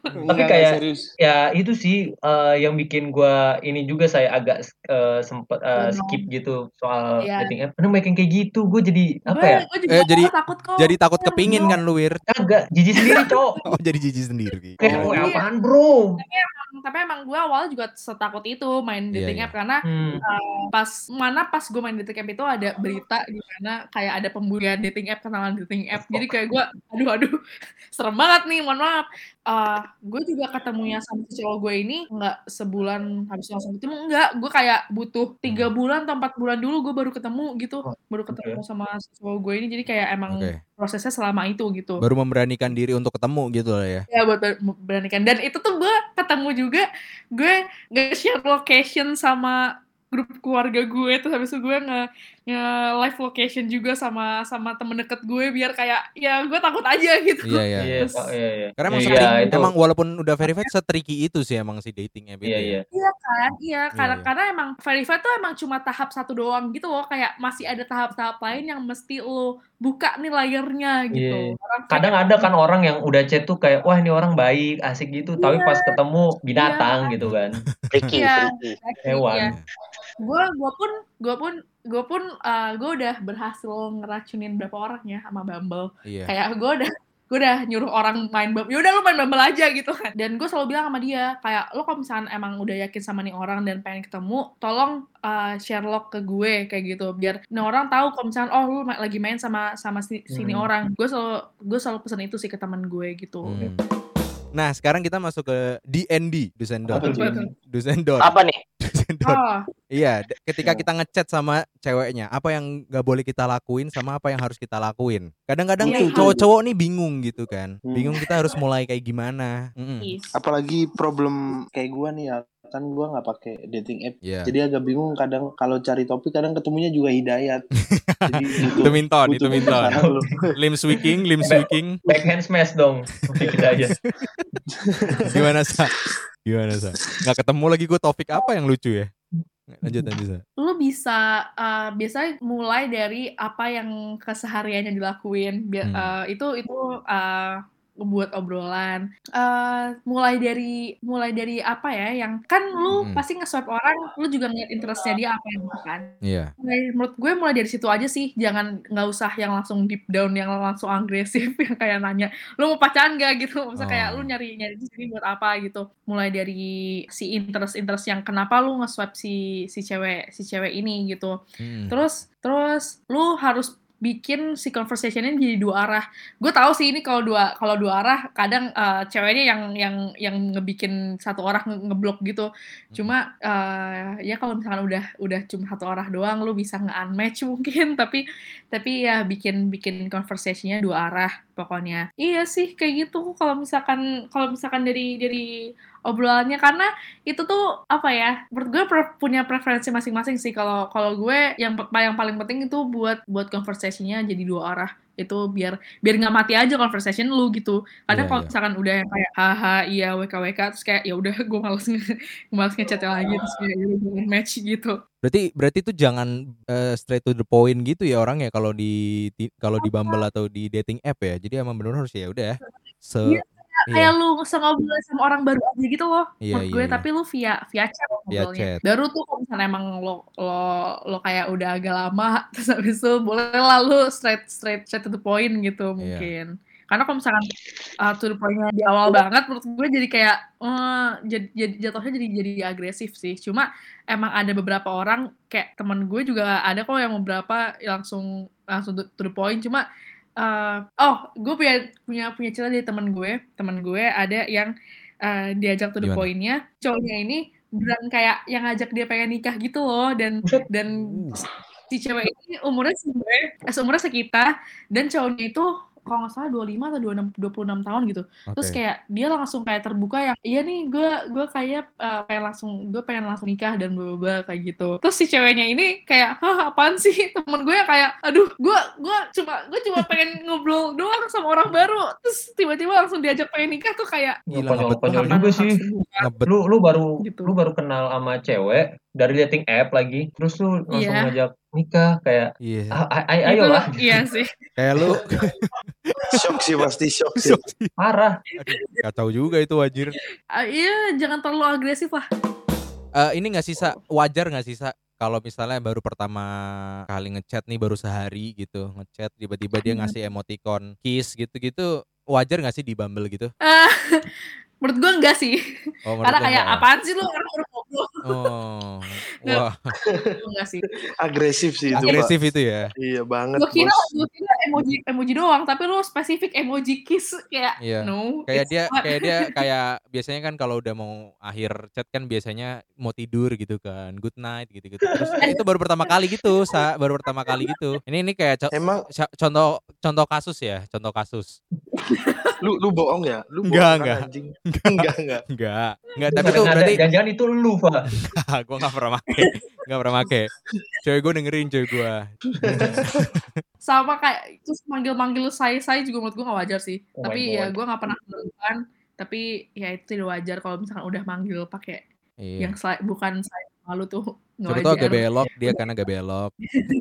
nggak, kayak- serius. Ya itu sih eh, yang bikin gua ini juga saya agak eh, sempet eh, Benar. skip gitu soal Iya. dating app. Karena banyak yang kayak gitu. Gue jadi apa gue ya? gue Eh, jadi- takut kok Jadi takut kepingin kan lu, Wir? Kagak, jijik sendiri, Cok. Oh, jadi jijik sendiri. Kayak Oh, iya. apaan, Bro? tapi emang gue awal juga setakut itu main Iya, dating iya. app karena Hmm. pas mana pas gue main dating app itu ada berita di mana kayak ada pembulian dating app kenalan dating app jadi kayak gue aduh aduh serem banget nih mohon maaf Eh, gue juga ketemunya sama si cowok gue ini nggak sebulan habis langsung ketemu enggak gue kayak butuh tiga bulan atau empat bulan dulu gue baru ketemu gitu Oh, baru ketemu sama si cowok gue ini jadi kayak emang Oke. prosesnya selama itu gitu Baru memberanikan diri untuk ketemu gitu lah ya. ya buat ber- beranikan dan itu tuh gue ketemu juga gue nge share location sama grup keluarga gue terus habis itu gue nge, nge live location juga sama sama temen deket gue biar kayak ya gue takut aja gitu Iya, iya. Iya, Pak, iya, iya. Karena emang Iya, setting- itu. emang walaupun udah verified setriki itu sih emang si dating app itu. Iya, ya. iya. Iya kan, iya karena iya. karena emang verified tuh emang cuma tahap satu doang gitu loh, kayak masih ada tahap-tahap lain yang mesti lo buka nih layernya gitu. Iya. Orang Kadang kayak- ada kan orang yang udah chat tuh kayak wah ini orang baik, asik gitu, tapi Iya. pas ketemu binatang gitu kan. Iya. freaky. Hewan. Iya. Gue gue pun gue pun gue pun eh, gue udah berhasil ngeracunin berapa orang ya sama Bumble. Iya. Kayak gue udah gue udah nyuruh orang main Bumble. Yaudah lu main Bumble aja gitu kan. Dan gue selalu bilang sama dia kayak lo kalau misalnya emang udah yakin sama nih orang dan pengen ketemu, tolong eh, share log ke gue kayak gitu biar nih orang tahu kalau misalnya oh lu lagi main sama sama si, sini Hmm. orang. Gue selalu gue selalu pesen itu sih ke teman gue gitu. Hmm. Nah, sekarang kita masuk ke DND, and don't. Apa nih? Oh, Iya, ketika kita ngechat sama ceweknya, apa yang nggak boleh kita lakuin sama apa yang harus kita lakuin. Kadang-kadang Iya, tuh cowok-cowok nih bingung gitu kan. Hmm. Bingung kita harus mulai kayak gimana. Mm-mm. is. Apalagi problem kayak gua nih ya. Kan gua nggak pakai dating app. Iya. Jadi agak bingung kadang kalau cari topik kadang ketemunya juga hidayat. Jadi Itu minton, itu minton. Lim speaking, lim speaking. Backhand smash dong. Kita aja. Gimana sa? Gimana sa? Nggak ketemu lagi gue topik apa yang lucu ya? Lanjut lanjut sa. lu bisa uh, biasanya mulai dari apa yang kesehariannya dilakuin Bia- Hmm. uh, itu itu uh, buat obrolan Eh, mulai dari mulai dari apa ya yang kan lu Hmm. pasti nge-swipe orang lu juga ngeliat interestnya dia apa yang kan Iya. Mulai- menurut gue mulai dari situ aja sih jangan nggak usah yang langsung deep down yang langsung agresif yang kayak nanya lu mau pacaran gak gitu kayak Oh. lu nyari nyari di sini buat apa gitu mulai dari si interest interest yang kenapa lu nge-swipe si si cewek si cewek ini gitu Mm. terus terus lu harus bikin si conversationnya jadi dua arah. Gue tahu sih ini kalau dua kalau dua arah kadang eh, ceweknya yang yang yang ngebikin satu orang nge- ngeblok gitu. Cuma eh, ya kalau misalkan udah udah cuma satu arah doang lu bisa nge-unmatch mungkin tapi tapi ya bikin bikin conversationnya dua arah pokoknya. Iya sih kayak gitu kalau misalkan kalau misalkan dari dari obrolannya karena itu tuh apa ya menurut gue pre- punya preferensi masing-masing sih kalau kalau gue yang yang paling penting itu buat buat conversation-nya jadi dua arah itu biar biar nggak mati aja conversation lu gitu kadang Iya, kalau iya. misalkan udah yang kayak haha iya wk wk terus kayak ya udah gue males nge males ngechat lagi terus kayak ya udah match gitu Berarti berarti itu jangan eh, straight to the point gitu ya orang ya kalau di di- kalau di Bumble atau di dating app ya. Jadi emang benar harus ya udah ya. Se Iya, iya, kayak lu ngobrol sama orang baru aja gitu loh Iya, menurut iya, gue iya. tapi lu via via chat Via ngobrolnya chat. baru tuh kalau misalnya emang lo lo lo kayak udah agak lama terus habis itu boleh lah lu straight straight straight to the point gitu Iya. mungkin Karena kalau misalkan uh, to the point-nya di awal banget, menurut gue jadi kayak eh jadi, jadi jatuhnya jadi jadi agresif sih. Cuma emang ada beberapa orang kayak temen gue juga ada kok yang beberapa langsung langsung to the point. Cuma uh, oh gue punya punya punya cerita dari temen gue. Temen gue ada yang uh, diajak Gimana? point-nya, cowoknya ini beneran kayak yang ngajak dia pengen nikah gitu loh dan dan si cewek ini umurnya sebenarnya eh, seumurnya sekitar dan cowoknya itu kalau nggak salah 25 atau 26 26 tahun gitu. Terus Oke. kayak dia langsung kayak terbuka yang iya nih gue gue kayak eh, pengen langsung gue pengen langsung nikah dan bla kayak gitu. Terus si ceweknya ini kayak hah apaan sih temen gue kayak aduh gue gue cuma gue cuma pengen ngobrol doang sama orang baru terus tiba-tiba langsung diajak pengen nikah tuh kayak Gila, konyol ngebet konyol kapan juga sih. Ngebet. Lu lu baru Gitu. lu baru kenal sama cewek dari dating app lagi, terus lu langsung Iya. ngajak nikah kayak Iya. ah, ay- ay- Itu, ayolah iya sih. Kayak lu Shock sih pasti shock sih. parah. Aduh, kacau juga itu wajir. Ah, iya jangan terlalu agresif lah. Eh, ini nggak sisa wajar nggak sisa kalau misalnya baru pertama kali ngechat nih baru sehari gitu ngechat tiba-tiba dia Hmm. ngasih emoticon kiss gitu-gitu wajar nggak sih di Bumble gitu? Ah, menurut gue enggak sih. Oh, Karena kayak enggak apaan sih lu orang baru ngobrol. Oh, wah enggak sih. Agresif sih itu, Pak. agresif itu ya. Iya banget, Gue kira, gue kira emoji emoji doang, tapi lu spesifik emoji kiss kayak Iya. no. Kayak dia not. kayak dia kayak biasanya kan kalau udah mau akhir chat kan biasanya mau tidur gitu kan. Good night gitu-gitu. Terus eh, itu baru pertama kali gitu, Sa. Baru pertama kali gitu. Ini ini kayak co- Emang co- contoh contoh kasus ya, contoh kasus. Lu lu bohong ya? Lu bohong Enggak, kan, enggak. anjing? Enggak, enggak. Enggak. Enggak, tapi itu berarti jangan-jangan itu lu, Pak. gue gak pernah make Gak pernah make Cewek gue dengerin cewek gue sama kayak terus manggil-manggil saya saya juga menurut gue gak wajar sih. Oh tapi ya gue gak pernah menemukan. Tapi ya itu tidak wajar kalau misalkan udah manggil pakai yang Iya sel- bukan saya malu tuh Siapa tau agak belok Dia kan agak belok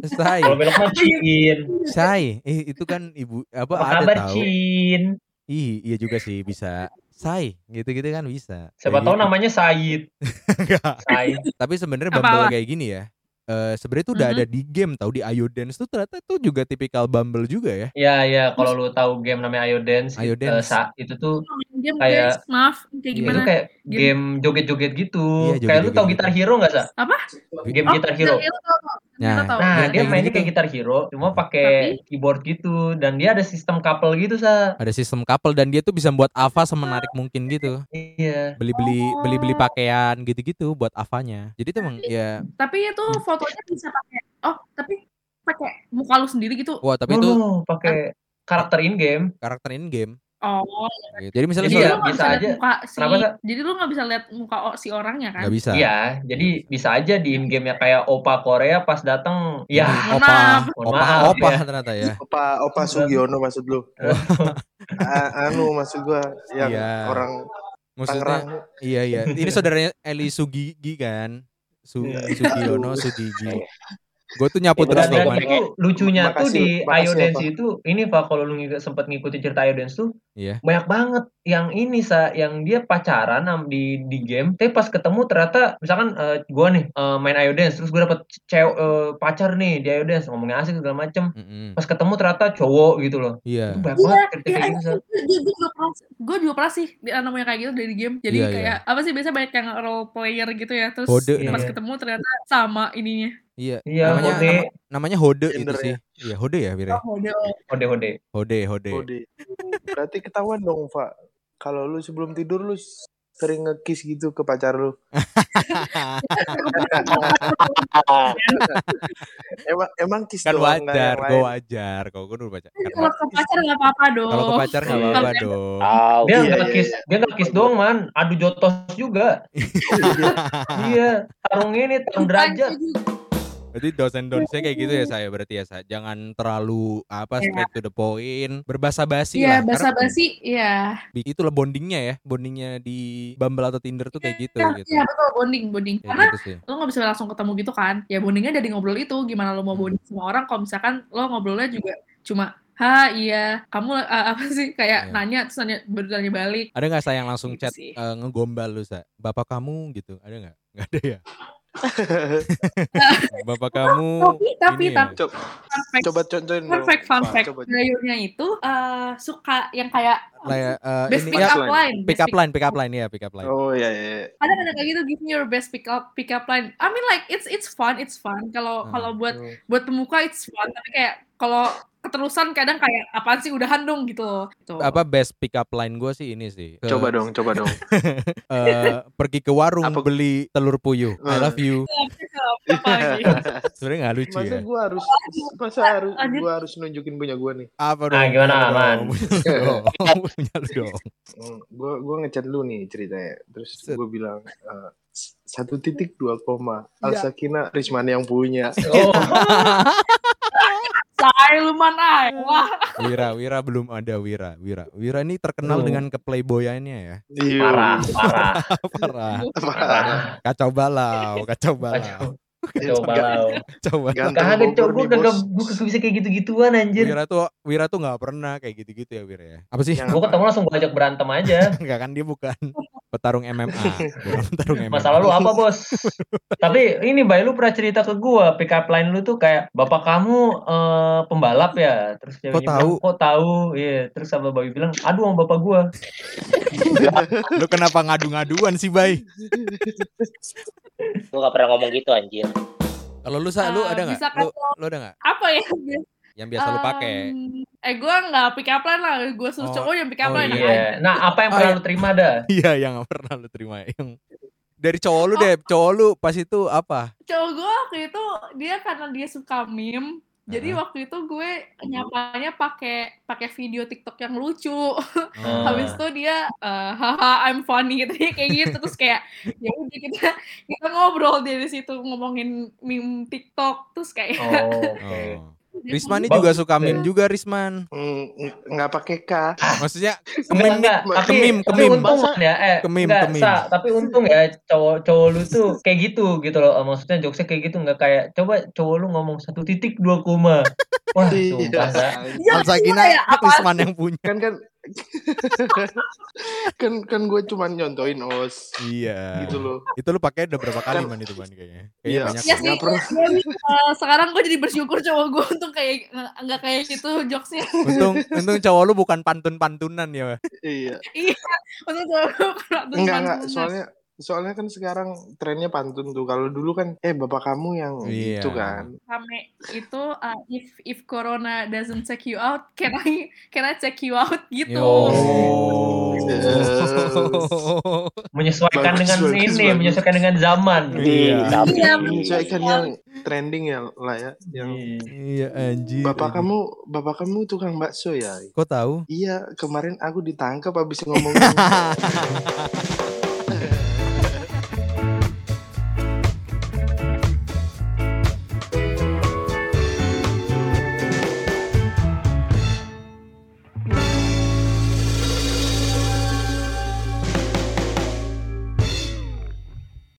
Say Kalau belok mah Cin. Say eh, Itu kan ibu Apa, Apa ada tahu Cin? Ih iya juga sih bisa Say Gitu-gitu kan bisa Siapa tahu gitu. namanya Said. Enggak. Say. Tapi sebenarnya? Bumble kayak gini ya eh sebenarnya tuh udah Mhm. ada di game tahu di Ayo Dance tuh ternyata tuh juga tipikal Bumble juga ya. Ya ya kalau lu tahu game namanya Ayo Dance, Ayo itu, Dance. sa- itu tuh Game Kayak- guys, maaf kayak Iya. gimana? itu kayak Game- joget-joget gitu. Iya, kayak lu gitu. Gitar Hero nggak, Sa? Apa? Game Oh, Gitar Hero. Hero tau, tau. Nah. Nah, Iya, dia kayak mainnya kayak Gitar Hero, cuma pakai Tapi- keyboard gitu dan dia ada sistem couple gitu, Sa. Ada sistem couple dan dia tuh bisa buat Ava semenarik mungkin gitu. Iya. Beli-beli beli-beli pakaian gitu-gitu buat Avanya. Jadi tuh emang ya Tapi itu fotonya bisa pakai oh, tapi pakai muka lu sendiri gitu. wah tapi No, itu no, pakai karakter in game. karakter in game. Oh, Gitu. Jadi misalnya Jadi ya, lu nggak bisa aja. muka si Kenapa, jadi lu nggak bisa lihat muka o- si orangnya kan? nggak bisa. Iya, jadi bisa aja di in game ya kayak opa Korea pas datang ya opa. Mohon opa, maaf, opa ya. ternyata ya. Opa Opa Sugiono maksud lu. A- anu maksud gua yang Iya. orang Maksudnya Tangerang. iya iya. Ini saudaranya Eli Sugigi kan. Su Iya. Sugiono Sugigi. Gue tuh nyapu Ya, terus Dan dan itu lucunya tuh Makasih, di makasih, Ayo Dance itu ini Pak kalau lu ngikut, sempet ngikutin cerita Ayo Dance tuh Iya. banyak banget yang ini sa yang dia pacaran di di game tapi pas ketemu ternyata misalkan eh, gua nih eh, main Ayo Dance terus gua dapet cewek eh, pacar nih di Ayo Dance ngomongnya asik segala macem Mm-mm. pas ketemu ternyata cowok gitu loh Iya. itu banyak Iya, banget cerita iya, kayak gitu gue juga pernah, gue sih di namanya kayak gitu dari game. Jadi Iya, iya. kayak apa sih biasa banyak yang role player gitu ya. Terus Hode pas namanya. ketemu ternyata sama ininya. Iya. Iya, namanya Hode. nama- namanya Hode itu Gender sih. Iya, Hode ya, Bire. Oh, Hode. hode hode Hode, Hode. Kode. Berarti ketahuan dong, Pak. Kalau lu sebelum tidur lu sering ngekiss gitu ke pacar lu. emang emang kiss kan wajar, gue wajar. Kok gue udah baca. Kan Kalau ke pacar nggak apa-apa dong. kalau ke pacar nggak Iya. apa-apa dong. Tahu. dia Iya, nggak iya, kiss iya. dia nggak kiss doang man adu jotos juga iya tarung ini tarung derajat Berarti dosen donsnya kayak gitu ya saya berarti ya saya jangan terlalu apa Iya. straight to the point, berbahasa basi Iya, lah. basa Karena basi, iya. itulah bondingnya ya, bondingnya di Bumble atau Tinder tuh kayak gitu Iya, gitu. iya, betul bonding, bonding. Kayak Karena gitu sih. lo nggak bisa langsung ketemu gitu kan. Ya bondingnya dari ngobrol itu. Gimana lo mau Hmm. bonding sama orang kalau misalkan lo ngobrolnya juga cuma Ha iya, kamu uh, apa sih kayak Iya. nanya terus nanya bertanya balik. Ada nggak saya yang langsung Gitu chat sih. eh, ngegombal lu sa? Bapak kamu gitu, ada nggak? Nggak ada ya. Bapak kamu tapi tapi ini ya? tapi Coba, fun fact coba contohin fun fact fun fact Coba. Bayu-nya itu eh, suka yang kayak Kayak, eh, best ini pick ya up line pick best up line, pick up line ya, pick up line. Oh iya iya. iya. ada ada kayak gitu give me your best pick up pick up line I mean like it's it's fun it's fun kalau Hmm. kalau buat buat pemuka it's fun tapi kayak kalau keterusan kadang kayak apaan sih udahan dong gitu loh gitu. Apa best pick up line gue sih ini sih. ke- Coba dong, coba dong. eh, pergi ke warung Apa? beli telur puyuh. I love you. apa lagi Sebenarnya nggak lucu Masa ya. gua harus masa harus gua harus nunjukin punya gua nih. Apa Nah, dong? gimana, Punya lu Aman? Punya lu dong. Dong. Hmm, gua gua ngechat lu nih ceritanya. Terus gua bilang eh, satu titik dua koma Ya. Al Sakina Risman yang punya. Oh, saya luman ay wah Wira, Wira belum ada Wira, Wira. Wira ini terkenal Oh. dengan keplayboyannya ya. Iya. parah, parah, Parah. parah. Kacau balau, kacau balau. Kacau balau. Kacau balau. Ganteng Kagak, Bogor cok. Gue kagak, gue kagak bisa kayak gitu-gituan anjir. Wira tuh Wira tuh nggak pernah kayak gitu-gitu ya Wira ya. Apa sih? Yang- Gue ketemu langsung gue ajak berantem aja. Enggak kan dia bukan petarung MMA. Bukan petarung MMA. Masalah lu apa bos? Tapi ini Bay lu pernah cerita ke gua pick up line lu tuh kayak bapak kamu eh, pembalap ya. Terus ceweknya Kok tahu? bilang, Kok tahu? Iya. Terus sama Bayu bilang, aduh sama bapak gua. Lu kenapa ngadu-ngaduan sih, Bay? Gue gak pernah ngomong gitu anjir. Kalau lu sa, lu Eh, ada nggak? Lu, lu ada nggak? apa ya Yang biasa lu pakai? Eh gue nggak pick up line lah gue suruh Oh, cowok yang pick up oh line Iya. Nah, apa yang Oh, pernah iya. lu terima dah? Iya, yang pernah lu terima yang dari cowok lu deh, cowok lu pas itu apa? cowok gue waktu itu dia karena dia suka meme jadi Heeh. waktu itu gue nyapanya pakai pakai video TikTok yang lucu. Oh. Habis itu dia eh, haha I'm funny gitu Dia kayak gitu terus kayak ya udah kita kita ngobrol dari situ ngomongin meme TikTok terus kayak Oh, oke. Risman ini juga suka meme juga Risman. Hmm, nggak pakai K. Maksudnya Enggak, kemim nih, enggak. Tapi, kemim, tapi kemim. untung ya, eh, Kemim, enggak, kemim. Sa, tapi untung ya cowok cowok lu tuh kayak gitu gitu loh. Maksudnya jokesnya kayak gitu nggak kayak coba cowok lu ngomong satu titik dua koma. Wah, sumpah. Ya, Alsagina iya, apa- Risman yang punya. kan kan kan kan gue cuma nyontoin os Iya. gitu loh. Itu lu pakai udah berapa kali man itu ban kayaknya? Kayaknya Iya. banyak. Ya sih, Nggak pernah. ya, eh, sekarang gue jadi bersyukur cowok gue untuk kayak nggak- kayak gitu jokesnya. Untung untung cowok lu bukan pantun-pantunan ya. Iya. Iya, untuk cowok gue kurang Enggak enggak soalnya soalnya kan sekarang trennya pantun tuh. Kalau dulu kan eh bapak kamu yang Iya. gitu kan. rame itu uh, if if corona doesn't check you out, can I can I check you out gitu. Oh. Menyesuaikan Bagus, dengan bagus, ini, bagus. menyesuaikan dengan zaman. Iya. Iya, Menyesuaikan yang trending ya lah ya. Yang Iya anjir. bapak anjir. kamu bapak kamu tukang bakso ya. Kok tahu? Iya kemarin aku ditangkap habis ngomongin